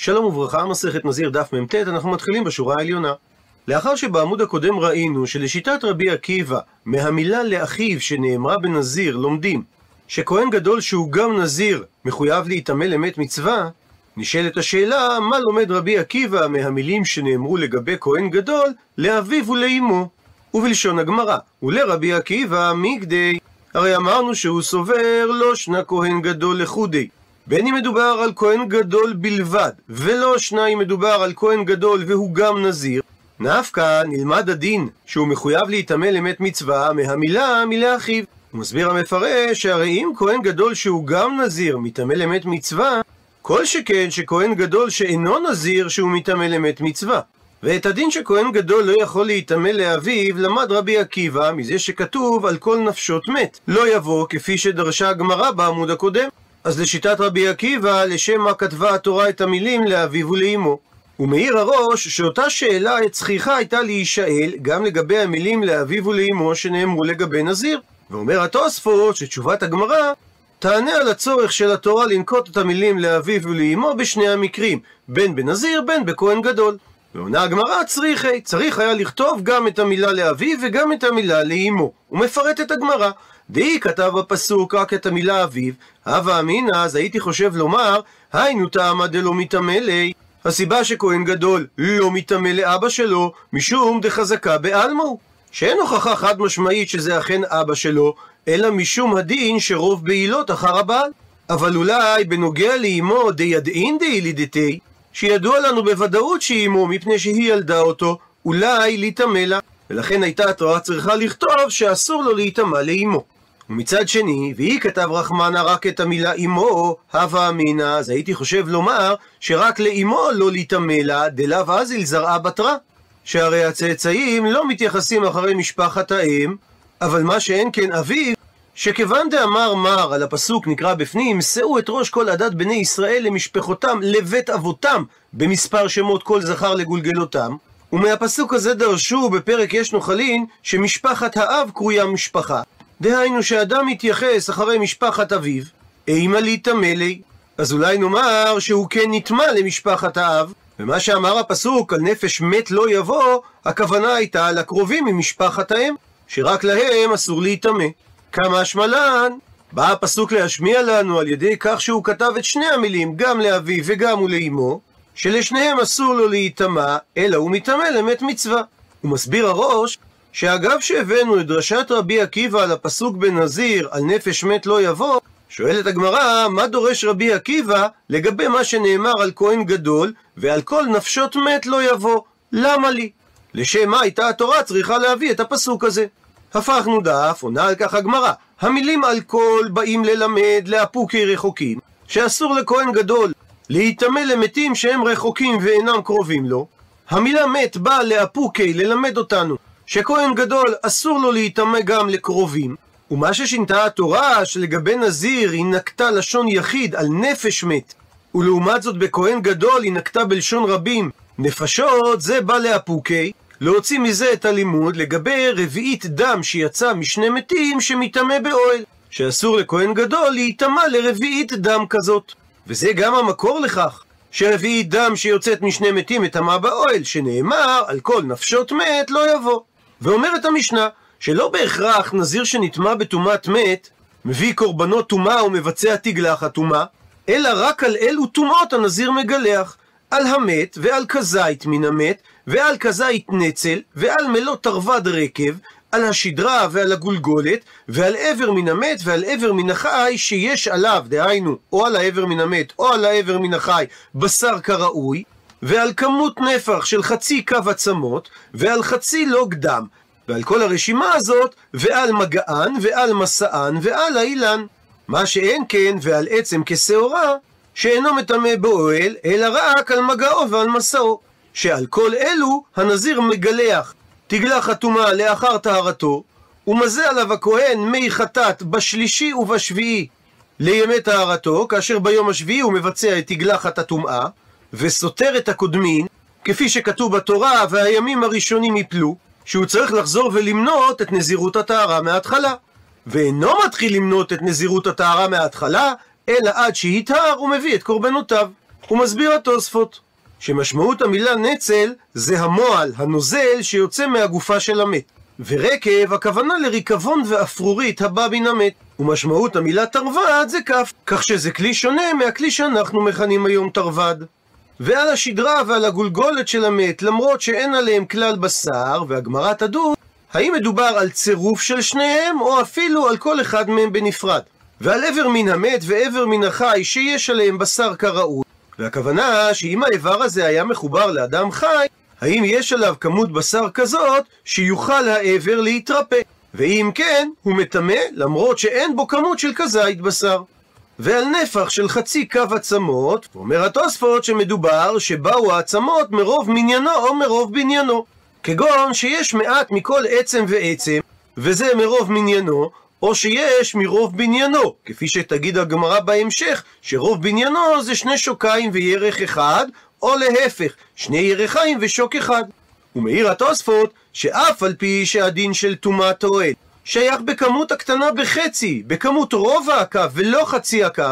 שלום וברכה, מסכת נזיר דף מ"ט, אנחנו מתחילים בשורה העליונה. לאחר שבעמוד הקודם ראינו שלשיטת רבי עקיבא, מהמילה לאחיו שנאמרה בנזיר, לומדים שכהן גדול שהוא גם נזיר מחויב להיטמא למת מצווה, נשאלת השאלה, מה לומד רבי עקיבא מהמילים שנאמרו לגבי כהן גדול לאביו ולאמו? ובלשון הגמרא, ולרבי עקיבא מגדי, הרי אמרנו שהוא סובר לא שנה כהן גדול לחודי. בין אם מדובר על כהן גדול בלבד, ולא שניים מדובר על כהן גדול והוא גם נזיר, נפקא נלמד הדין שהוא מחויב להיטמא למת מצווה מהמילה מלאחיו. מסביר המפרש שהרי אם כהן גדול שהוא גם נזיר מיטמא למת מצווה, כל שכן שכהן גדול שאינו נזיר שהוא מיטמא למת מצווה. ואת הדין שכהן גדול לא יכול להיטמא לאביו, למד רבי עקיבא מזה שכתוב על כל נפשות מת. לא יבוא כפי שדרשה הגמרא בעמוד הקודם. אז לשיטת רבי עקיבא, לשם מה כתבה התורה את המילים לאביו ולאמו. הוא מעיר הראש שאותה שאלה צריכה הייתה להישאל גם לגבי המילים לאביו ולאמו שנאמרו לגבי נזיר. ואומר התוספות שתשובת הגמרא תענה על הצורך של התורה לנקוט את המילים לאביו ולאמו בשני המקרים, בין בנזיר בין בכהן גדול. ועונה הגמרא צריכי, צריך היה לכתוב גם את המילה לאביו וגם את המילה לאמו. הוא מפרט את הגמרא. דהי כתב בפסוק רק את המילה אביו, הווה אמינא, אז הייתי חושב לומר, היינו טעמא דלא ליה. הסיבה שכהן גדול לא מתאמא לאבא שלו, משום דחזקה בעלמו. שאין הוכחה חד משמעית שזה אכן אבא שלו, אלא משום הדין שרוב בעילות אחר הבעל. אבל אולי בנוגע לאמו דידעין דאילידתי, שידוע לנו בוודאות שהיא אמו מפני שהיא ילדה אותו, אולי להיטמא לה. ולכן הייתה התורה צריכה לכתוב שאסור לו להיטמא לאמו. ומצד שני, והיא כתב רחמנה רק את המילה אמו, הווה אמינא, אז הייתי חושב לומר שרק לאמו לא להיטמא לה, דלאו אזיל זרעה בתרה. שהרי הצאצאים לא מתייחסים אחרי משפחת האם, אבל מה שאין כן אביו, שכיוון דאמר מר על הפסוק נקרא בפנים, שאו את ראש כל עדת בני ישראל למשפחותם לבית אבותם, במספר שמות כל זכר לגולגלותם, ומהפסוק הזה דרשו בפרק יש נוחלין, שמשפחת האב קרויה משפחה. דהיינו שאדם מתייחס אחרי משפחת אביו, אימא להיטמא לי. אז אולי נאמר שהוא כן נטמע למשפחת האב, ומה שאמר הפסוק על נפש מת לא יבוא, הכוונה הייתה לקרובים ממשפחת האם, שרק להם אסור להיטמא. כמה השמלן, בא הפסוק להשמיע לנו על ידי כך שהוא כתב את שני המילים, גם לאביו וגם ולאמו, שלשניהם אסור לו להיטמע, אלא הוא מטמא למת מצווה. הוא מסביר הראש, שאגב שהבאנו את דרשת רבי עקיבא על הפסוק בנזיר, על נפש מת לא יבוא, שואלת הגמרא, מה דורש רבי עקיבא לגבי מה שנאמר על כהן גדול, ועל כל נפשות מת לא יבוא? למה לי? לשם מה הייתה התורה צריכה להביא את הפסוק הזה? הפכנו דף, עונה על כך הגמרא. המילים על כל באים ללמד לאפוקי רחוקים, שאסור לכהן גדול להיטמא למתים שהם רחוקים ואינם קרובים לו. המילה מת באה לאפוקי ללמד אותנו שכהן גדול אסור לו להיטמא גם לקרובים. ומה ששינתה התורה שלגבי נזיר היא נקטה לשון יחיד על נפש מת, ולעומת זאת בכהן גדול היא נקטה בלשון רבים נפשות, זה בא לאפוקי, להוציא מזה את הלימוד לגבי רביעית דם שיצא משני מתים שמטמא באוהל, שאסור לכהן גדול להיטמע לרביעית דם כזאת. וזה גם המקור לכך, שרביעית דם שיוצאת משני מתים מטמא באוהל, שנאמר על כל נפשות מת לא יבוא. ואומרת המשנה, שלא בהכרח נזיר שנטמע בטומאת מת, מביא קורבנות טומאה ומבצע תגלח הטומאה, אלא רק על אלו טומאות הנזיר מגלח, על המת ועל כזית מן המת, ועל כזית נצל, ועל מלוא תרווד רקב, על השדרה ועל הגולגולת, ועל עבר מן המת ועל עבר מן החי שיש עליו, דהיינו, או על העבר מן המת או על העבר מן החי, בשר כראוי, ועל כמות נפח של חצי קו עצמות, ועל חצי לוג דם, ועל כל הרשימה הזאת, ועל מגען, ועל מסען, ועל האילן. מה שאין כן, ועל עצם כשעורה, שאינו מטמא באוהל, אלא רק על מגעו ועל מסעו. שעל כל אלו הנזיר מגלח תגלח הטומאה לאחר טהרתו, ומזה עליו הכהן מי חטאת בשלישי ובשביעי לימי טהרתו, כאשר ביום השביעי הוא מבצע את תגלחת הטומאה, וסותר את הקודמין, כפי שכתוב בתורה, והימים הראשונים יפלו, שהוא צריך לחזור ולמנות את נזירות הטהרה מההתחלה. ואינו מתחיל למנות את נזירות הטהרה מההתחלה, אלא עד שיטהר הוא מביא את קורבנותיו. הוא מסביר התוספות, שמשמעות המילה נצל זה המועל, הנוזל, שיוצא מהגופה של המת. ורקב, הכוונה לריקבון ואפרורית הבא מן המת. ומשמעות המילה תרווד זה כף, כך שזה כלי שונה מהכלי שאנחנו מכנים היום תרווד. ועל השדרה ועל הגולגולת של המת, למרות שאין עליהם כלל בשר, והגמרא תדון, האם מדובר על צירוף של שניהם, או אפילו על כל אחד מהם בנפרד. ועל איבר מן המת ואיבר מן החי שיש עליהם בשר כראוי. והכוונה שאם האיבר הזה היה מחובר לאדם חי, האם יש עליו כמות בשר כזאת שיוכל העבר להתרפא? ואם כן, הוא מטמא למרות שאין בו כמות של כזית בשר. ועל נפח של חצי קו עצמות, אומר התוספות שמדובר שבאו העצמות מרוב מניינו או מרוב בניינו. כגון שיש מעט מכל עצם ועצם, וזה מרוב מניינו, או שיש מרוב בניינו, כפי שתגיד הגמרא בהמשך, שרוב בניינו זה שני שוקיים וירך אחד, או להפך, שני ירחיים ושוק אחד. ומעיר התוספות, שאף על פי שהדין של טומאת אוהל שייך בכמות הקטנה בחצי, בכמות רוב הקו ולא חצי הקו,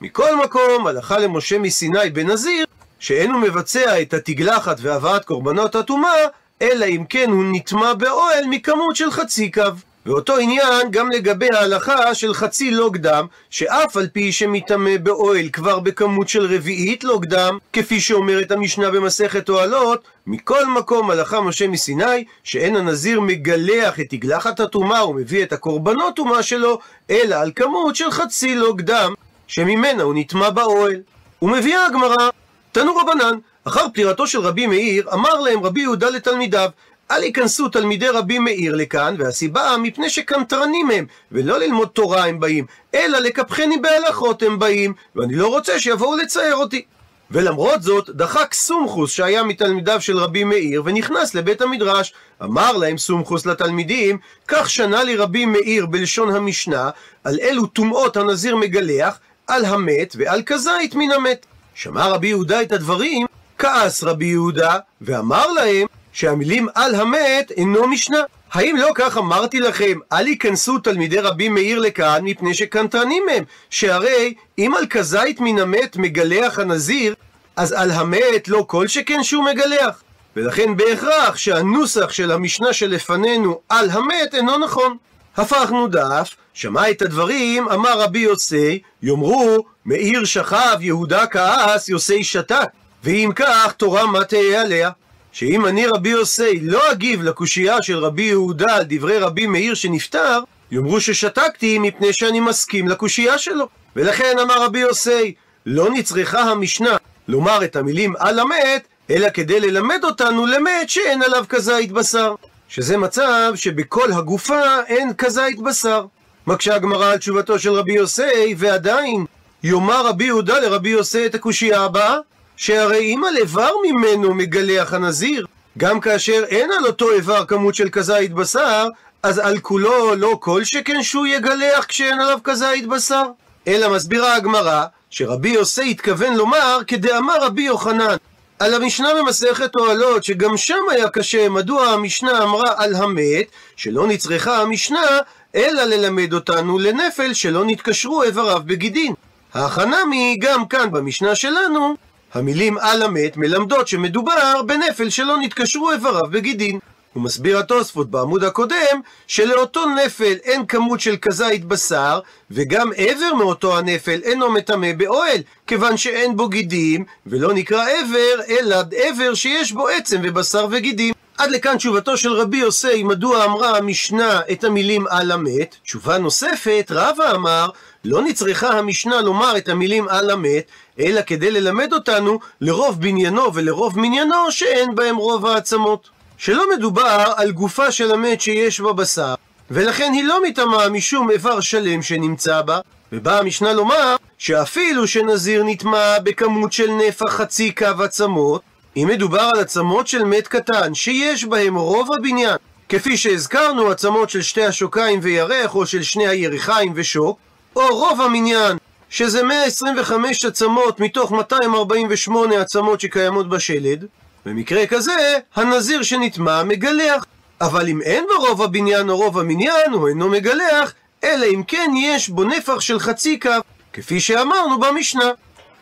מכל מקום, הלכה למשה מסיני בנזיר, שאין הוא מבצע את התגלחת והבאת קורבנות הטומאה, אלא אם כן הוא נטמע באוהל מכמות של חצי קו. ואותו עניין גם לגבי ההלכה של חצי לוג דם, שאף על פי שמטמא באוהל כבר בכמות של רביעית לוג דם, כפי שאומרת המשנה במסכת אוהלות, מכל מקום הלכה משה מסיני, שאין הנזיר מגלח את תגלחת הטומאה ומביא את הקורבנות טומאה שלו, אלא על כמות של חצי לוג דם, שממנה הוא נטמע באוהל. ומביאה הגמרא, תנו רבנן, אחר פטירתו של רבי מאיר, אמר להם רבי יהודה לתלמידיו, אל ייכנסו תלמידי רבי מאיר לכאן, והסיבה מפני שקנטרנים הם, ולא ללמוד תורה הם באים, אלא לקפחני בהלכות הם באים, ואני לא רוצה שיבואו לצייר אותי. ולמרות זאת, דחק סומכוס שהיה מתלמידיו של רבי מאיר, ונכנס לבית המדרש. אמר להם סומכוס לתלמידים, כך שנה לי רבי מאיר בלשון המשנה, על אלו טומאות הנזיר מגלח, על המת ועל כזית מן המת. שמע רבי יהודה את הדברים, כעס רבי יהודה, ואמר להם, שהמילים על המת אינו משנה. האם לא כך אמרתי לכם, אל ייכנסו תלמידי רבי מאיר לכאן מפני שקנטרנים הם, שהרי אם על כזית מן המת מגלח הנזיר, אז על המת לא כל שכן שהוא מגלח. ולכן בהכרח שהנוסח של המשנה שלפנינו על המת אינו נכון. הפכנו דף, שמע את הדברים, אמר רבי יוסי, יאמרו, מאיר שכב, יהודה כעס, יוסי שתק. ואם כך, תורה מה תהיה עליה? שאם אני רבי יוסי לא אגיב לקושייה של רבי יהודה על דברי רבי מאיר שנפטר, יאמרו ששתקתי מפני שאני מסכים לקושייה שלו. ולכן אמר רבי יוסי, לא נצרכה המשנה לומר את המילים על המת, אלא כדי ללמד אותנו למת שאין עליו כזית בשר. שזה מצב שבכל הגופה אין כזית בשר. מקשה הגמרא על תשובתו של רבי יוסי, ועדיין יאמר רבי יהודה לרבי יוסי את הקושייה הבאה, שהרי אם על איבר ממנו מגלח הנזיר, גם כאשר אין על אותו איבר כמות של כזית בשר, אז על כולו לא כל שכן שהוא יגלח כשאין עליו כזית בשר. אלא מסבירה הגמרא, שרבי יוסי התכוון לומר כדאמר רבי יוחנן. על המשנה במסכת אוהלות, שגם שם היה קשה, מדוע המשנה אמרה על המת, שלא נצרכה המשנה, אלא ללמד אותנו לנפל שלא נתקשרו איבריו בגידין. ההכנה מי גם כאן במשנה שלנו, המילים על המת מלמדות שמדובר בנפל שלא נתקשרו איבריו בגידין. הוא מסביר התוספות בעמוד הקודם, שלאותו נפל אין כמות של כזית בשר, וגם עבר מאותו הנפל אינו מטמא באוהל, כיוון שאין בו גידים, ולא נקרא עבר, אלא עבר שיש בו עצם ובשר וגידים. עד לכאן תשובתו של רבי יוסי, מדוע אמרה המשנה את המילים על המת. תשובה נוספת, רבא אמר, לא נצרכה המשנה לומר את המילים על המת, אלא כדי ללמד אותנו לרוב בניינו ולרוב מניינו שאין בהם רוב העצמות. שלא מדובר על גופה של המת שיש בה בשר, ולכן היא לא מטמאה משום איבר שלם שנמצא בה, ובאה המשנה לומר שאפילו שנזיר נטמע בכמות של נפח חצי קו עצמות, אם מדובר על עצמות של מת קטן שיש בהם רוב הבניין, כפי שהזכרנו עצמות של שתי השוקיים וירך או של שני הירחיים ושוק, או רוב המניין שזה 125 עצמות מתוך 248 עצמות שקיימות בשלד, במקרה כזה, הנזיר שנטמע מגלח. אבל אם אין בו רוב הבניין או רוב המניין, הוא אינו מגלח, אלא אם כן יש בו נפח של חצי קו, כפי שאמרנו במשנה.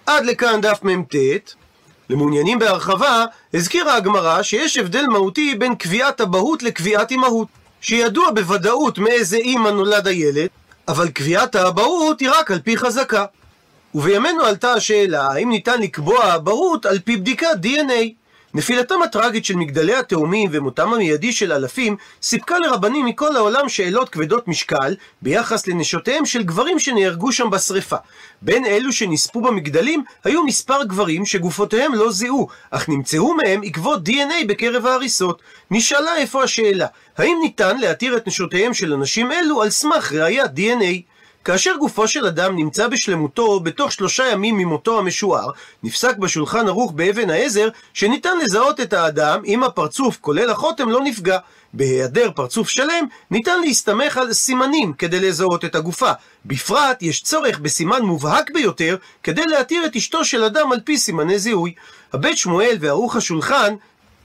עד לכאן דף מ"ט. למעוניינים בהרחבה, הזכירה הגמרא שיש הבדל מהותי בין קביעת אבהות לקביעת אימהות. שידוע בוודאות מאיזה אימא נולד הילד, אבל קביעת האבהות היא רק על פי חזקה. ובימינו עלתה השאלה האם ניתן לקבוע אבהות על פי בדיקת DNA. נפילתם הטראגית של מגדלי התאומים ומותם המיידי של אלפים סיפקה לרבנים מכל העולם שאלות כבדות משקל ביחס לנשותיהם של גברים שנהרגו שם בשרפה. בין אלו שנספו במגדלים היו מספר גברים שגופותיהם לא זיהו, אך נמצאו מהם עקבות DNA בקרב ההריסות. נשאלה איפה השאלה, האם ניתן להתיר את נשותיהם של אנשים אלו על סמך ראיית DNA? כאשר גופו של אדם נמצא בשלמותו בתוך שלושה ימים ממותו המשוער, נפסק בשולחן ערוך באבן העזר שניתן לזהות את האדם אם הפרצוף, כולל החותם, לא נפגע. בהיעדר פרצוף שלם, ניתן להסתמך על סימנים כדי לזהות את הגופה. בפרט, יש צורך בסימן מובהק ביותר כדי להתיר את אשתו של אדם על פי סימני זיהוי. הבית שמואל וערוך השולחן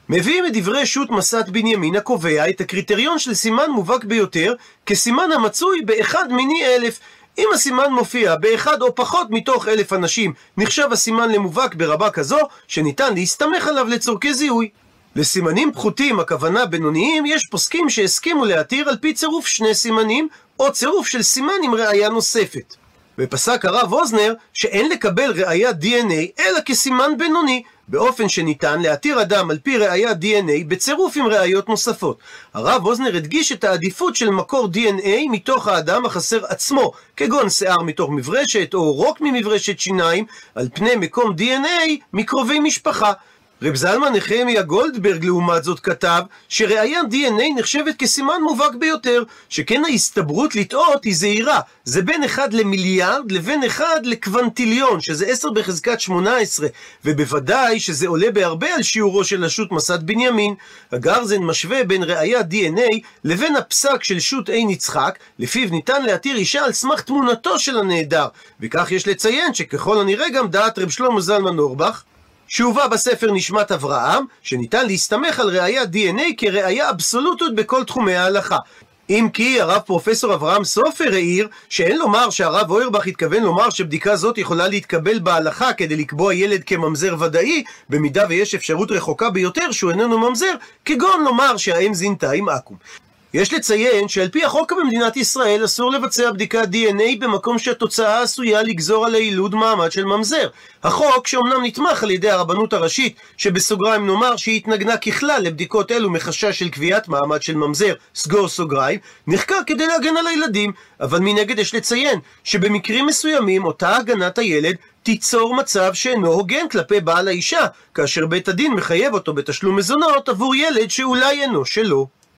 מביאים את דברי שו"ת מסעת בנימין הקובע את הקריטריון של סימן מובהק ביותר כסימן המצוי באחד מיני אלף. אם הסימן מופיע באחד או פחות מתוך אלף אנשים, נחשב הסימן למובהק ברבה כזו, שניתן להסתמך עליו לצורכי זיהוי. לסימנים פחותים, הכוונה בינוניים, יש פוסקים שהסכימו להתיר על פי צירוף שני סימנים, או צירוף של סימן עם ראייה נוספת. ופסק הרב אוזנר שאין לקבל ראיית DNA אלא כסימן בינוני, באופן שניתן להתיר אדם על פי ראיית DNA בצירוף עם ראיות נוספות. הרב אוזנר הדגיש את העדיפות של מקור DNA מתוך האדם החסר עצמו, כגון שיער מתוך מברשת או רוק ממברשת שיניים, על פני מקום DNA מקרובי משפחה. רב זלמן נחמיה גולדברג לעומת זאת כתב שראיית DNA נחשבת כסימן מובהק ביותר, שכן ההסתברות לטעות היא זהירה, זה בין 1 למיליארד לבין 1 לקוונטיליון, שזה 10 בחזקת 18, ובוודאי שזה עולה בהרבה על שיעורו של השו"ת מסד בנימין. הגרזן משווה בין ראיית DNA לבין הפסק של שו"ת עין יצחק, לפיו ניתן להתיר אישה על סמך תמונתו של הנעדר, וכך יש לציין שככל הנראה גם דעת רב שלמה זלמן אורבך שהובא בספר נשמת אברהם, שניתן להסתמך על ראיית DNA כראייה אבסולוטית בכל תחומי ההלכה. אם כי הרב פרופסור אברהם סופר העיר שאין לומר שהרב אוירבך התכוון לומר שבדיקה זאת יכולה להתקבל בהלכה כדי לקבוע ילד כממזר ודאי, במידה ויש אפשרות רחוקה ביותר שהוא איננו ממזר, כגון לומר שהאם זינתה עם עכו"ם. יש לציין שעל פי החוק במדינת ישראל אסור לבצע בדיקת DNA במקום שהתוצאה עשויה לגזור על היילוד מעמד של ממזר. החוק, שאומנם נתמך על ידי הרבנות הראשית, שבסוגריים נאמר שהיא התנגנה ככלל לבדיקות אלו מחשש של קביעת מעמד של ממזר, סגור סוגריים, נחקר כדי להגן על הילדים. אבל מנגד יש לציין שבמקרים מסוימים אותה הגנת הילד תיצור מצב שאינו הוגן כלפי בעל האישה, כאשר בית הדין מחייב אותו בתשלום מזונות עבור ילד שאולי אינו שלו.